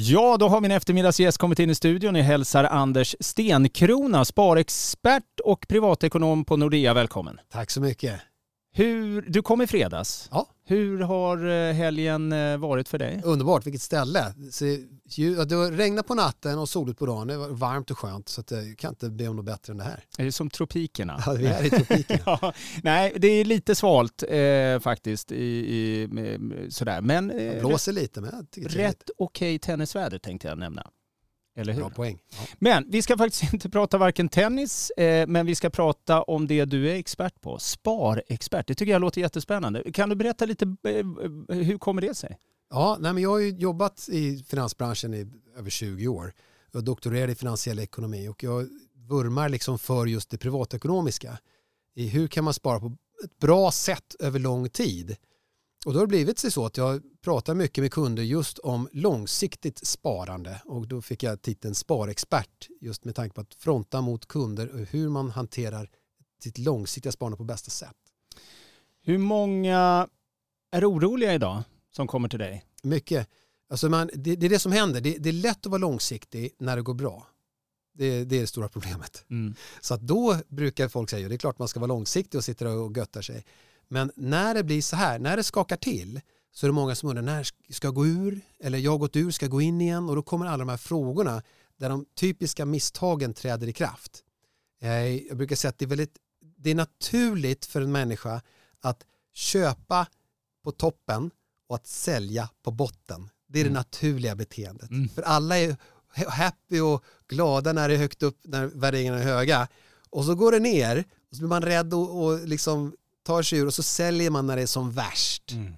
Ja, då har min eftermiddagsgäst kommit in i studion. Jag hälsar Anders Stenkrona, sparexpert och privatekonom på Nordea. Välkommen. Tack så mycket. Hur, du kom i fredags. Ja. Hur har eh, helgen eh, varit för dig? Underbart, vilket ställe. Det regnade på natten och soligt på dagen. Det var varmt och skönt så att jag kan inte be om något bättre än det här. Är det som tropikerna? Ja, vi är i tropikerna. ja, nej, det är lite svalt eh, faktiskt. I, i, sådär. Men, eh, det blåser lite, men jag tycker Rätt okej okay tennisväder tänkte jag nämna. Eller hur? Bra poäng. Ja. Men vi ska faktiskt inte prata varken tennis, eh, men vi ska prata om det du är expert på. Sparexpert. Det tycker jag låter jättespännande. Kan du berätta lite, eh, hur kommer det sig? Ja, nej, men jag har jobbat i finansbranschen i över 20 år. Jag doktorerade i finansiell ekonomi och jag vurmar liksom för just det privatekonomiska. I hur kan man spara på ett bra sätt över lång tid? Och då har det blivit så att jag pratar mycket med kunder just om långsiktigt sparande och då fick jag titeln sparexpert just med tanke på att fronta mot kunder och hur man hanterar sitt långsiktiga sparande på bästa sätt. Hur många är oroliga idag som kommer till dig? Mycket. Alltså man, det, det är det som händer. Det, det, är lätt att vara långsiktig när det går bra. Det, det är det stora problemet. Mm. Så att då brukar folk säga, det är klart man ska vara långsiktig och sitta och göttar sig. Men när det blir så här, när det skakar till så är det många som undrar när ska jag gå ur? Eller jag har gått ur, ska jag gå in igen? Och då kommer alla de här frågorna där de typiska misstagen träder i kraft. Jag brukar säga att det är, väldigt, det är naturligt för en människa att köpa på toppen och att sälja på botten. Det är det mm. naturliga beteendet. Mm. För alla är happy och glada när det är högt upp, när värderingarna är höga. Och så går det ner och så blir man rädd och, och liksom tar sig ur och så säljer man när det är som värst. Mm.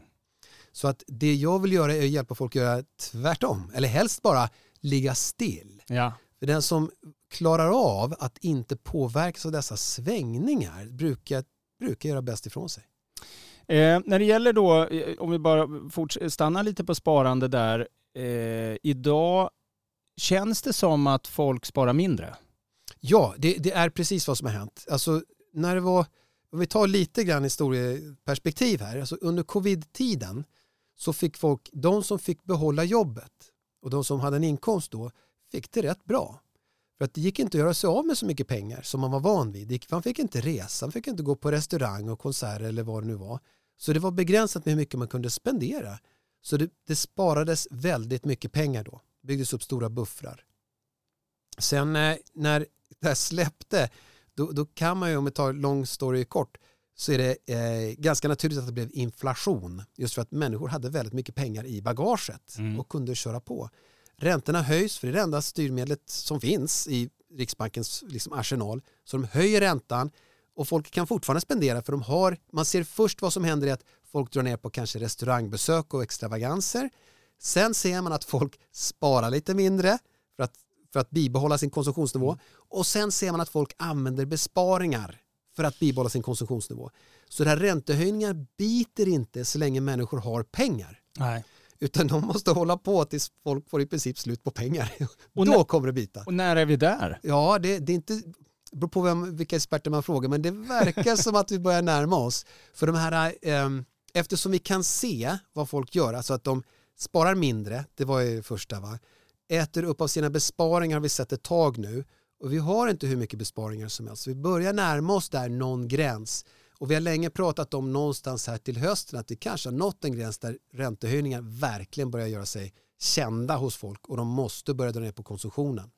Så att det jag vill göra är att hjälpa folk att göra tvärtom. Eller helst bara ligga still. Ja. För den som klarar av att inte påverkas av dessa svängningar brukar, brukar göra bäst ifrån sig. Eh, när det gäller då, eh, om vi bara stannar lite på sparande där. Eh, idag, känns det som att folk sparar mindre? Ja, det, det, är precis vad som har hänt. Alltså, när det var om vi tar lite grann historieperspektiv här, alltså under covid-tiden så fick folk, de som fick behålla jobbet och de som hade en inkomst då fick det rätt bra. För att det gick inte att göra sig av med så mycket pengar som man var van vid. Man fick inte resa, man fick inte gå på restaurang och konserter eller vad det nu var. Så det var begränsat med hur mycket man kunde spendera. Så det, det sparades väldigt mycket pengar då. Det byggdes upp stora buffrar. Sen eh, när det här släppte då, då kan man ju, om vi tar lång story kort, så är det eh, ganska naturligt att det blev inflation. Just för att människor hade väldigt mycket pengar i bagaget mm. och kunde köra på. Räntorna höjs, för det är det enda styrmedlet som finns i Riksbankens liksom, arsenal. Så de höjer räntan och folk kan fortfarande spendera för de har, man ser först vad som händer är att folk drar ner på kanske restaurangbesök och extravaganser. Sen ser man att folk sparar lite mindre för att för att bibehålla sin konsumtionsnivå. Mm. Och sen ser man att folk använder besparingar för att bibehålla sin konsumtionsnivå. Så det här räntehöjningar biter inte så länge människor har pengar. Nej. Utan de måste hålla på tills folk får i princip slut på pengar. Och Då kommer det bita. Och när är vi där? Ja, det, det är inte det beror på vem, vilka experter man frågar, men det verkar som att vi börjar närma oss. För de här, eh, eftersom vi kan se vad folk gör, alltså att de sparar mindre, det var ju första va, äter upp av sina besparingar har vi sett ett tag nu och vi har inte hur mycket besparingar som helst. Vi börjar närma oss där någon gräns och vi har länge pratat om någonstans här till hösten att vi kanske har nått en gräns där räntehöjningar verkligen börjar göra sig kända hos folk och de måste börja dra ner på konsumtionen.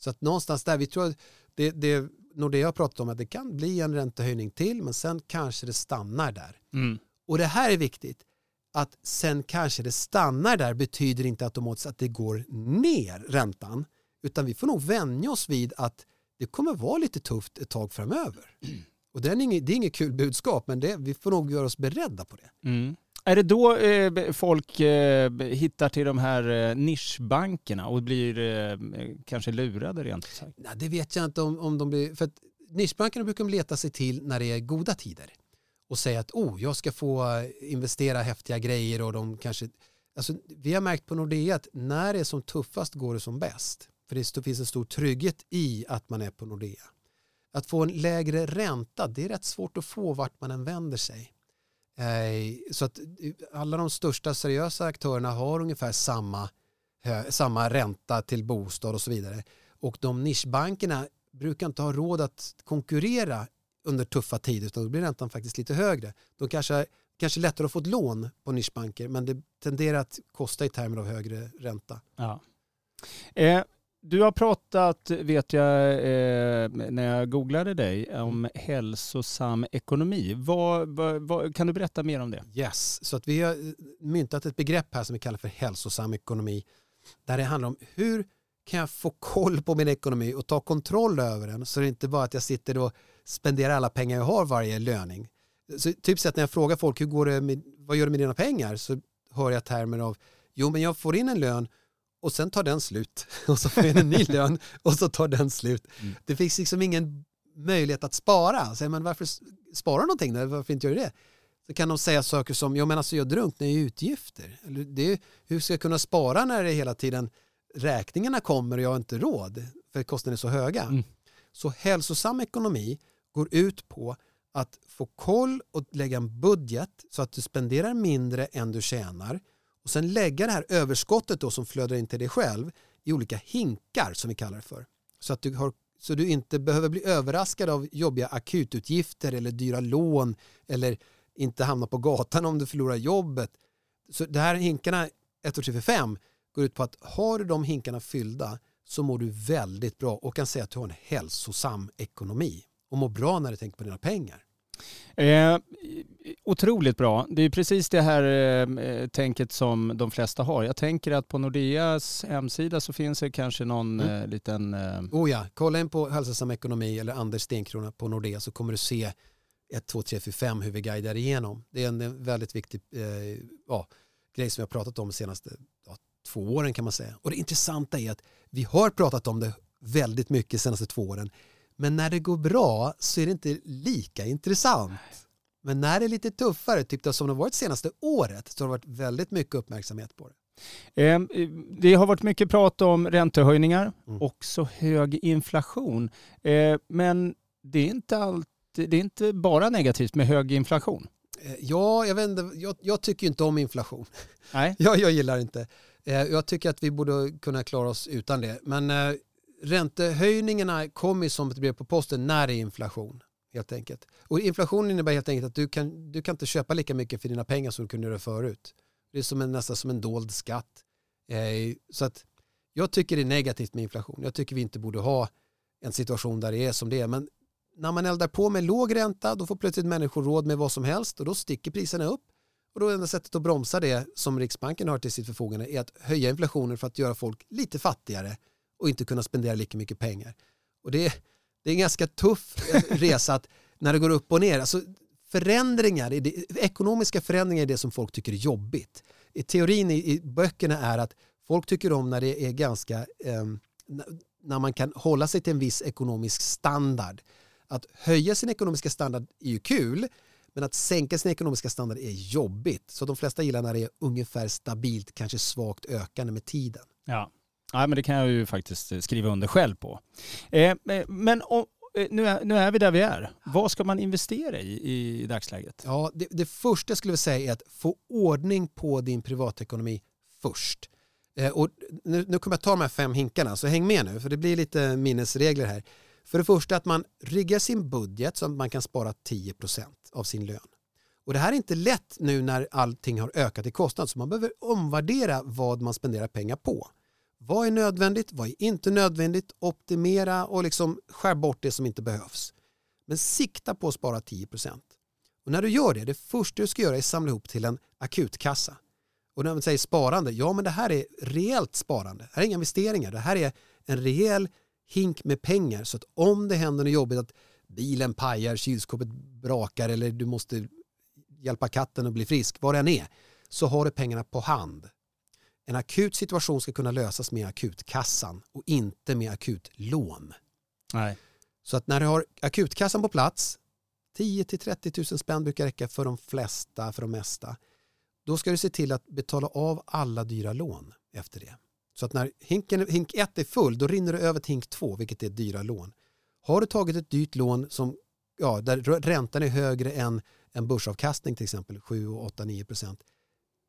Så att någonstans där, vi tror att det, det Nordea har pratat om att det kan bli en räntehöjning till men sen kanske det stannar där. Mm. Och det här är viktigt att sen kanske det stannar där betyder inte automatiskt att det går ner räntan utan vi får nog vänja oss vid att det kommer vara lite tufft ett tag framöver. Och det är inget, det är inget kul budskap men det, vi får nog göra oss beredda på det. Mm. Är det då eh, folk eh, hittar till de här eh, nischbankerna och blir eh, kanske lurade rent sagt? Nej, det vet jag inte om, om de blir... För att nischbankerna brukar de leta sig till när det är goda tider och säga att oh, jag ska få eh, investera häftiga grejer och de kanske... Alltså, vi har märkt på Nordea att när det är som tuffast går det som bäst. För det finns en stor trygghet i att man är på Nordea. Att få en lägre ränta, det är rätt svårt att få vart man än vänder sig. Eh, så att eh, alla de största seriösa aktörerna har ungefär samma samma ränta till bostad och så vidare. Och de nischbankerna brukar inte ha råd att konkurrera under tuffa tider utan då blir räntan faktiskt lite högre. De kanske kanske lättare att få ett lån på nischbanker men det tenderar att kosta i termer av högre ränta. Ja. Eh, du har pratat, vet jag, eh, när jag googlade dig, om hälsosam ekonomi. Vad, vad, vad, kan du berätta mer om det? Yes, så att vi har myntat ett begrepp här som vi kallar för hälsosam ekonomi. Där det handlar om hur kan jag få koll på min ekonomi och ta kontroll över den så det inte bara att jag sitter och spenderar alla pengar jag har varje löning. Så typ sett när jag frågar folk hur går det med, vad gör du med dina pengar så hör jag termer av jo men jag får in en lön och sen tar den slut och så får jag en ny lön och så tar den slut. Mm. Det finns liksom ingen möjlighet att spara. Så, men varför spara någonting? Då? Varför inte göra det? Så kan de säga saker som, ja men alltså jag drunknar i utgifter. Eller det, hur ska jag kunna spara när det hela tiden räkningarna kommer och jag har inte råd för kostnaderna är så höga. Mm. Så hälsosam ekonomi går ut på att få koll och lägga en budget så att du spenderar mindre än du tjänar och sen lägga det här överskottet då som flödar in till dig själv i olika hinkar som vi kallar det för. Så att du, har, så du inte behöver bli överraskad av jobbiga akututgifter eller dyra lån eller inte hamna på gatan om du förlorar jobbet. Så det här hinkarna 1, 2, 3, 4, 5 går ut på att har du de hinkarna fyllda så mår du väldigt bra och kan säga att du har en hälsosam ekonomi och mår bra när du tänker på dina pengar. Eh, otroligt bra. Det är precis det här eh, tänket som de flesta har. Jag tänker att på Nordeas hemsida så finns det kanske någon mm. eh, liten... Eh... Oh ja, kolla in på Hälsosam ekonomi eller Anders Stenkrona på Nordea så kommer du se 1, 2, 3, 4, 5 hur vi guidar igenom. Det är en, väldigt viktig eh, ja, grej som vi har pratat om de senaste ja, två åren kan man säga. Och det intressanta är att vi har pratat om det väldigt mycket de senaste två åren men när det går bra så är det inte lika intressant. Men när det är lite tuffare, typ som det har varit senaste året, så har det varit väldigt mycket uppmärksamhet på det. Ehm, det har varit mycket prat om räntehöjningar, mm. också hög inflation. Ehm, men det är, inte allt, det är inte bara negativt med hög inflation. Eh, ja, jag, vet inte, jag, jag tycker inte om inflation. Nej. jag, jag gillar inte. Eh, jag tycker att vi borde kunna klara oss utan det. Men eh, räntehöjningarna kommer som ett brev på posten när det är inflation. Helt enkelt. Och inflation innebär helt enkelt att du kan, du kan inte köpa lika mycket för dina pengar som du kunde göra förut. Det är som en, nästan som en dold skatt. Eh, så att jag tycker det är negativt med inflation. Jag tycker vi inte borde ha en situation där det är som det är. Men när man eldar på med låg ränta då får plötsligt människor råd med vad som helst och då sticker priserna upp. Och då enda sättet att bromsa det som Riksbanken har till sitt förfogande är att höja inflationen för att göra folk lite fattigare och inte kunna spendera lika mycket pengar. Och det, det är en ganska tuff eh, resa att när det går upp och ner, alltså förändringar, det, ekonomiska förändringar är det som folk tycker är jobbigt. I teorin i, i böckerna är att folk tycker om när det är ganska, eh, när man kan hålla sig till en viss ekonomisk standard. Att höja sin ekonomiska standard är ju kul, men att sänka sin ekonomiska standard är jobbigt. Så de flesta gillar när det är ungefär stabilt, kanske svagt ökande med tiden. Ja, Ja, men det kan jag ju faktiskt eh, skriva under själv på. Eh, eh men om, eh, nu, är, nu är vi där vi är. Vad ska man investera i i dagsläget? Ja, det, det första jag skulle säga är att få ordning på din privatekonomi först. Eh, och nu, nu kommer jag ta de här fem hinkarna, så häng med nu, för det blir lite minnesregler här. För det första att man riggar sin budget så att man kan spara 10% av sin lön. Och det här är inte lätt nu när allting har ökat i kostnad, så man behöver omvärdera vad man spenderar pengar på. Vad är nödvändigt? Vad är inte nödvändigt? Optimera och liksom skär bort det som inte behövs. Men sikta på att spara 10 Och när du gör det, det första du ska göra är att samla ihop till en akutkassa. Och när man säger sparande, ja men det här är reellt sparande. Det här är inga investeringar. Det här är en rejäl hink med pengar så att om det händer något jobbigt att bilen pajar, kylskåpet brakar eller du måste hjälpa katten att bli frisk, vad det än är, så har du pengarna på hand en akut situation ska kunna lösas med akutkassan och inte med akutlån. Nej. Så att när du har akutkassan på plats, 10 30 000 spänn brukar räcka för de flesta, för de mesta. Då ska du se till att betala av alla dyra lån efter det. Så att när hinken, hink 1 är full, då rinner det över till hink 2, vilket är dyra lån. Har du tagit ett dyrt lån som, ja, där räntan är högre än en börsavkastning till exempel, 7, 8, 9 procent,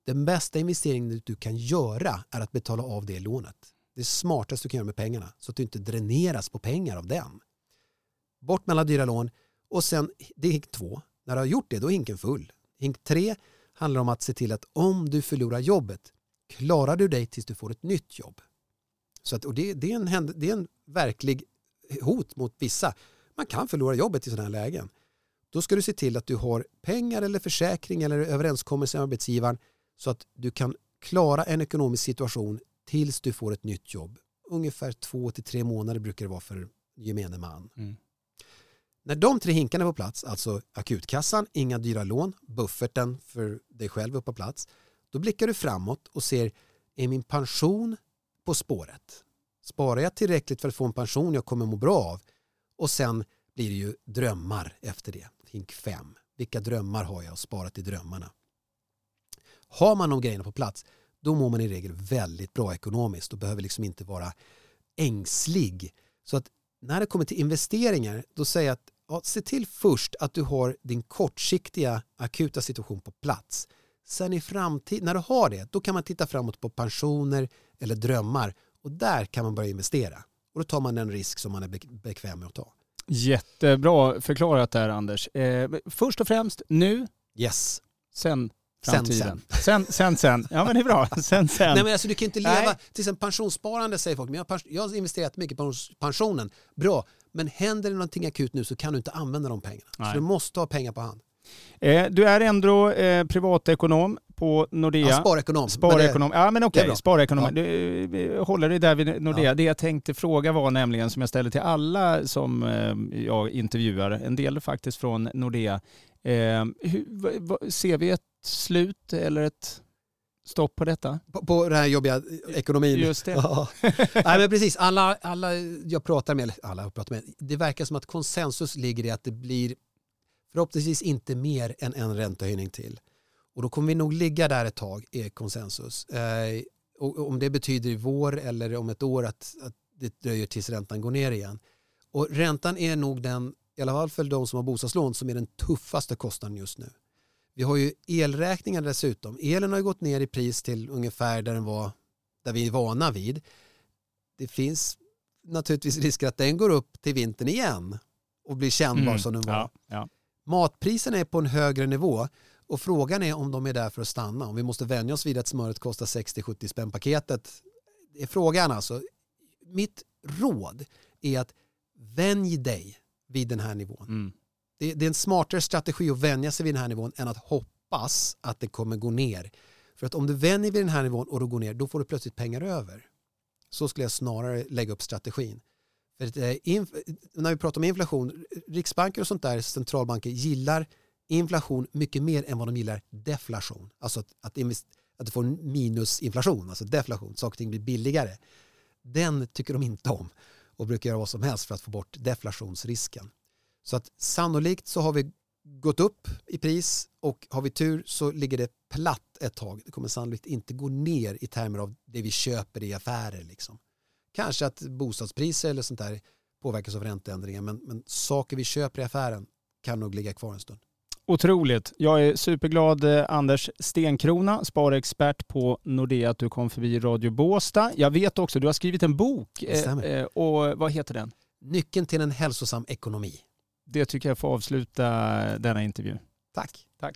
Den bästa investeringen du kan göra är att betala av det lånet. Det smartaste du kan göra med pengarna så att du inte dräneras på pengar av den. Bort med alla dyra lån och sen, det är hink 2, När du har gjort det, då är hinken full. Hink 3 handlar om att se till att om du förlorar jobbet, klarar du dig tills du får ett nytt jobb. Så att, och det, det, är en, det är en verklig hot mot vissa. Man kan förlora jobbet i sådana här lägen. Då ska du se till att du har pengar eller försäkring eller överenskommelse med arbetsgivaren så att du kan klara en ekonomisk situation tills du får ett nytt jobb. Ungefär två till tre månader brukar det vara för gemene man. Mm. När de tre hinkarna är på plats, alltså akutkassan, inga dyra lån, bufferten för dig själv är på plats, då blickar du framåt och ser, är min pension på spåret? Sparar jag tillräckligt för att få en pension jag kommer må bra av? Och sen blir det ju drömmar efter det. Hink 5. Vilka drömmar har jag sparat i drömmarna? Har man de grejerna på plats, då mår man i regel väldigt bra ekonomiskt och behöver liksom inte vara ängslig. Så att när det kommer till investeringar, då säger jag att ja, se till först att du har din kortsiktiga akuta situation på plats. Sen i framtiden, när du har det, då kan man titta framåt på pensioner eller drömmar och där kan man börja investera. Och då tar man den risk som man är bekväm med att ta. Jättebra förklarat där Anders. Eh, först och främst nu, yes. sen framtiden. Sen, sen. Sen, sen, Ja men det är bra. Sen, sen. Nej men alltså du kan inte leva, Nej. till exempel pensionssparande säger folk, men jag, jag har investerat mycket på pensionen. Bra, men händer det någonting akut nu så kan du inte använda de pengarna. Nej. Så du måste ha pengar på hand. Eh, du är ändå eh, privatekonom på Nordea. Ja, sparekonom. Sparekonom. Men det, ja men okej, okay. sparekonom. Ja. Du, håller dig där vid Nordea. Ja. Det jag tänkte fråga var nämligen, som jag ställer till alla som eh, jag intervjuar, en del faktiskt från Nordea. Eh, hur, ser vi ett slut eller ett stopp på detta? På, på den här jobbiga ekonomin? Just det. Ja. Nej, men precis, alla, alla jag pratar med, alla jag pratar med, det verkar som att konsensus ligger i att det blir förhoppningsvis inte mer än en räntehöjning till. Och då kommer vi nog ligga där ett tag, är konsensus. Eh, och om det betyder i vår eller om ett år att, att det dröjer tills räntan går ner igen. Och räntan är nog den, i alla fall för de som har bostadslån, som är den tuffaste kostnaden just nu. Vi har ju elräkningar dessutom. Elen har ju gått ner i pris till ungefär där den var, där vi är vana vid. Det finns naturligtvis risker att den går upp till vintern igen och blir kännbar mm, som den var. Ja, ja. Matpriserna är på en högre nivå och frågan är om de är där för att stanna. Om vi måste vänja oss vid att smöret kostar 60-70 spänn paketet. Det är frågan alltså. Mitt råd är att vänj dig vid den här nivån. Mm. Det, det, är en smartare strategi att vänja sig vid den här nivån än att hoppas att det kommer gå ner. För att om du vänjer vid den här nivån och då går ner, då får du plötsligt pengar över. Så skulle jag snarare lägga upp strategin. För att, eh, när vi pratar om inflation, riksbanker och sånt där, centralbanker gillar inflation mycket mer än vad de gillar deflation. Alltså att, att, att du får minusinflation, alltså deflation, saker och ting blir billigare. Den tycker de inte om och brukar göra vad som helst för att få bort deflationsrisken. Så att sannolikt så har vi gått upp i pris och har vi tur så ligger det platt ett tag. Det kommer sannolikt inte gå ner i termer av det vi köper i affärer. Liksom. Kanske att bostadspriser eller sånt där påverkas av ränteändringar men, men saker vi köper i affären kan nog ligga kvar en stund. Otroligt. Jag är superglad eh, Anders Stenkrona, sparexpert på Nordea, att du kom förbi Radio Båsta. Jag vet också, du har skrivit en bok. Eh, eh, och vad heter den? Nyckeln till en hälsosam ekonomi. Det tycker jag får avsluta denna intervju. Tack. Tack.